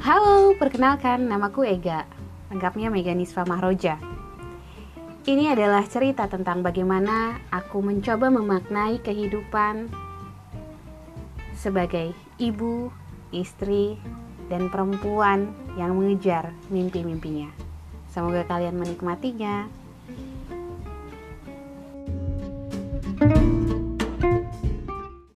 Halo, perkenalkan namaku Ega. Lengkapnya Meganisva Mahroja. Ini adalah cerita tentang bagaimana aku mencoba memaknai kehidupan sebagai ibu, istri, dan perempuan yang mengejar mimpi-mimpinya. Semoga kalian menikmatinya.